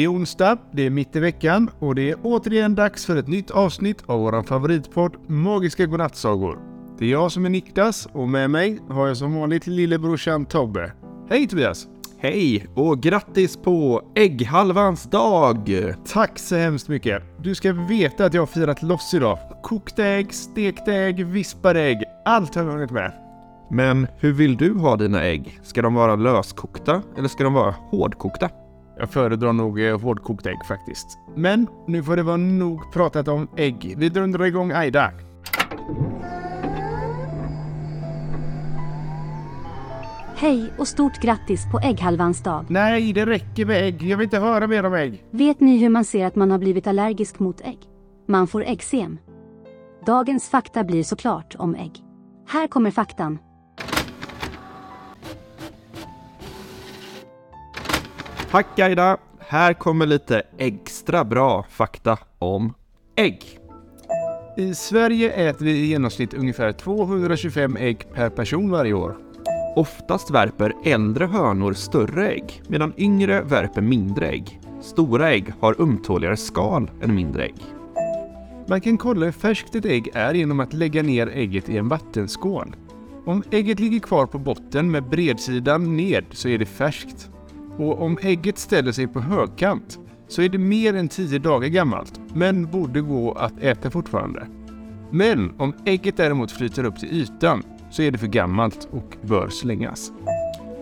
Det är onsdag, det är mitt i veckan och det är återigen dags för ett nytt avsnitt av våran favoritpodd Magiska godnattsagor. Det är jag som är Niklas och med mig har jag som vanligt lillebrorsan Tobbe. Hej Tobias! Hej och grattis på ägghalvans dag! Tack så hemskt mycket! Du ska veta att jag har firat loss idag. Kokta ägg, stekta ägg, vispade ägg. Allt har jag hunnit med. Men hur vill du ha dina ägg? Ska de vara löskokta eller ska de vara hårdkokta? Jag föredrar nog eh, hårdkokt ägg faktiskt. Men nu får det vara nog pratat om ägg. Vi dundrar igång Aida. Hej och stort grattis på ägghalvans dag. Nej, det räcker med ägg. Jag vill inte höra mer om ägg. Vet ni hur man ser att man har blivit allergisk mot ägg? Man får äggsem. Dagens fakta blir såklart om ägg. Här kommer faktan. Tack Aida! Här kommer lite extra bra fakta om ägg. I Sverige äter vi i genomsnitt ungefär 225 ägg per person varje år. Oftast värper äldre hönor större ägg, medan yngre värper mindre ägg. Stora ägg har ömtåligare skal än mindre ägg. Man kan kolla hur färskt ett ägg är genom att lägga ner ägget i en vattenskål. Om ägget ligger kvar på botten med bredsidan ned så är det färskt. Och om ägget ställer sig på högkant så är det mer än 10 dagar gammalt, men borde gå att äta fortfarande. Men om ägget däremot flyter upp till ytan så är det för gammalt och bör slängas.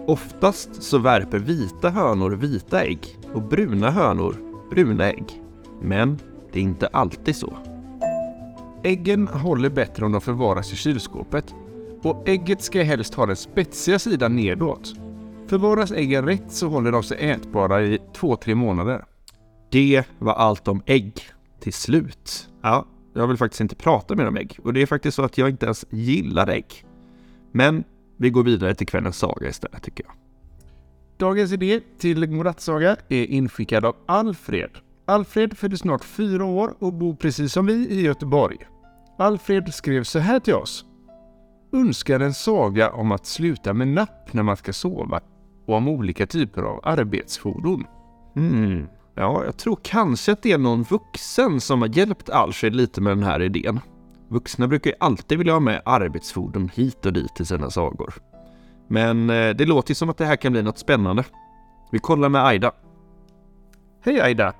Oftast så värper vita hönor vita ägg och bruna hönor bruna ägg. Men det är inte alltid så. Äggen håller bättre om de förvaras i kylskåpet och ägget ska helst ha den spetsiga sidan nedåt. Förvaras äggen rätt så håller de sig ätbara i 2-3 månader. Det var allt om ägg till slut. Ja, jag vill faktiskt inte prata mer om ägg och det är faktiskt så att jag inte ens gillar ägg. Men vi går vidare till kvällens saga istället tycker jag. Dagens idé till godnattsaga är inskickad av Alfred. Alfred föddes snart fyra år och bor precis som vi i Göteborg. Alfred skrev så här till oss. Önskar en saga om att sluta med napp när man ska sova och om olika typer av arbetsfordon. Hmm. Ja, jag tror kanske att det är någon vuxen som har hjälpt Alfred lite med den här idén. Vuxna brukar ju alltid vilja ha med arbetsfordon hit och dit i sina sagor. Men eh, det låter ju som att det här kan bli något spännande. Vi kollar med Aida. Hej Aida!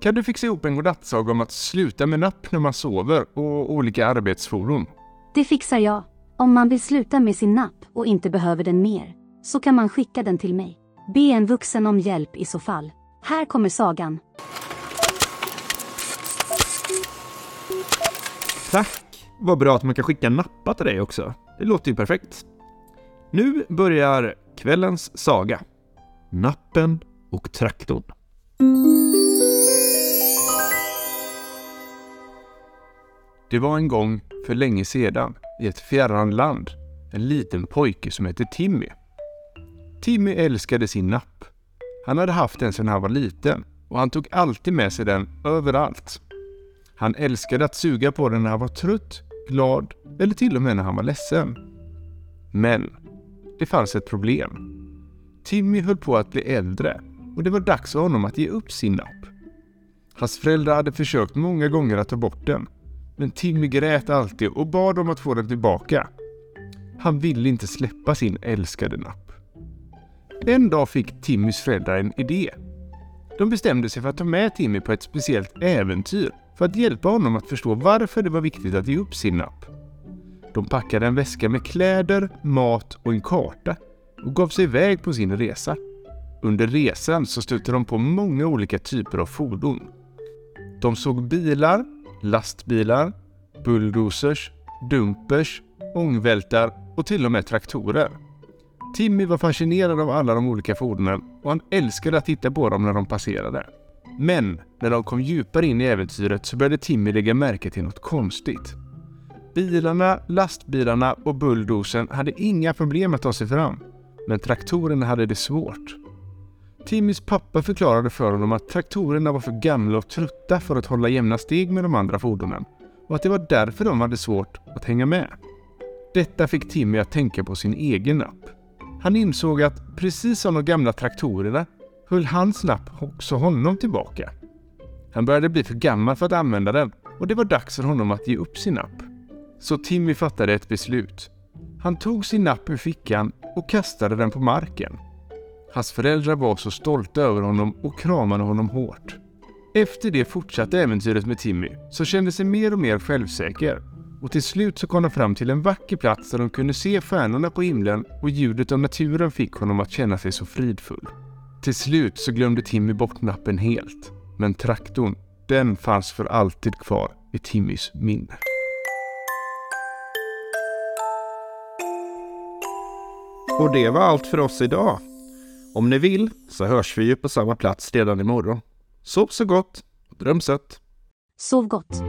Kan du fixa ihop en godnattsaga om att sluta med napp när man sover och olika arbetsfordon? Det fixar jag. Om man vill sluta med sin napp och inte behöver den mer, så kan man skicka den till mig. Be en vuxen om hjälp i så fall. Här kommer sagan. Tack! Vad bra att man kan skicka nappa till dig också. Det låter ju perfekt. Nu börjar kvällens saga. Nappen och traktorn. Det var en gång, för länge sedan, i ett fjärran land, en liten pojke som hette Timmy. Timmy älskade sin napp. Han hade haft den sedan han var liten och han tog alltid med sig den överallt. Han älskade att suga på den när han var trött, glad eller till och med när han var ledsen. Men det fanns ett problem. Timmy höll på att bli äldre och det var dags för honom att ge upp sin napp. Hans föräldrar hade försökt många gånger att ta bort den, men Timmy grät alltid och bad om att få den tillbaka. Han ville inte släppa sin älskade napp. En dag fick Timmys föräldrar en idé. De bestämde sig för att ta med Timmy på ett speciellt äventyr för att hjälpa honom att förstå varför det var viktigt att ge upp sin napp. De packade en väska med kläder, mat och en karta och gav sig iväg på sin resa. Under resan så stötte de på många olika typer av fordon. De såg bilar, lastbilar, bulldozers, dumpers, ångvältar och till och med traktorer. Timmy var fascinerad av alla de olika fordonen och han älskade att titta på dem när de passerade. Men när de kom djupare in i äventyret så började Timmy lägga märke till något konstigt. Bilarna, lastbilarna och bulldozern hade inga problem att ta sig fram, men traktorerna hade det svårt. Timmys pappa förklarade för honom att traktorerna var för gamla och trötta för att hålla jämna steg med de andra fordonen och att det var därför de hade svårt att hänga med. Detta fick Timmy att tänka på sin egen napp. Han insåg att precis som de gamla traktorerna höll hans napp också honom tillbaka. Han började bli för gammal för att använda den och det var dags för honom att ge upp sin napp. Så Timmy fattade ett beslut. Han tog sin napp ur fickan och kastade den på marken. Hans föräldrar var så stolta över honom och kramade honom hårt. Efter det fortsatte äventyret med Timmy, som kände sig mer och mer självsäker. Och till slut så kom de fram till en vacker plats där de kunde se stjärnorna på himlen och ljudet av naturen fick honom att känna sig så fridfull. Till slut så glömde Timmy bort nappen helt. Men traktorn, den fanns för alltid kvar i Timmys minne. Och det var allt för oss idag. Om ni vill så hörs vi ju på samma plats redan imorgon. Sov så gott och dröm sött. Sov gott.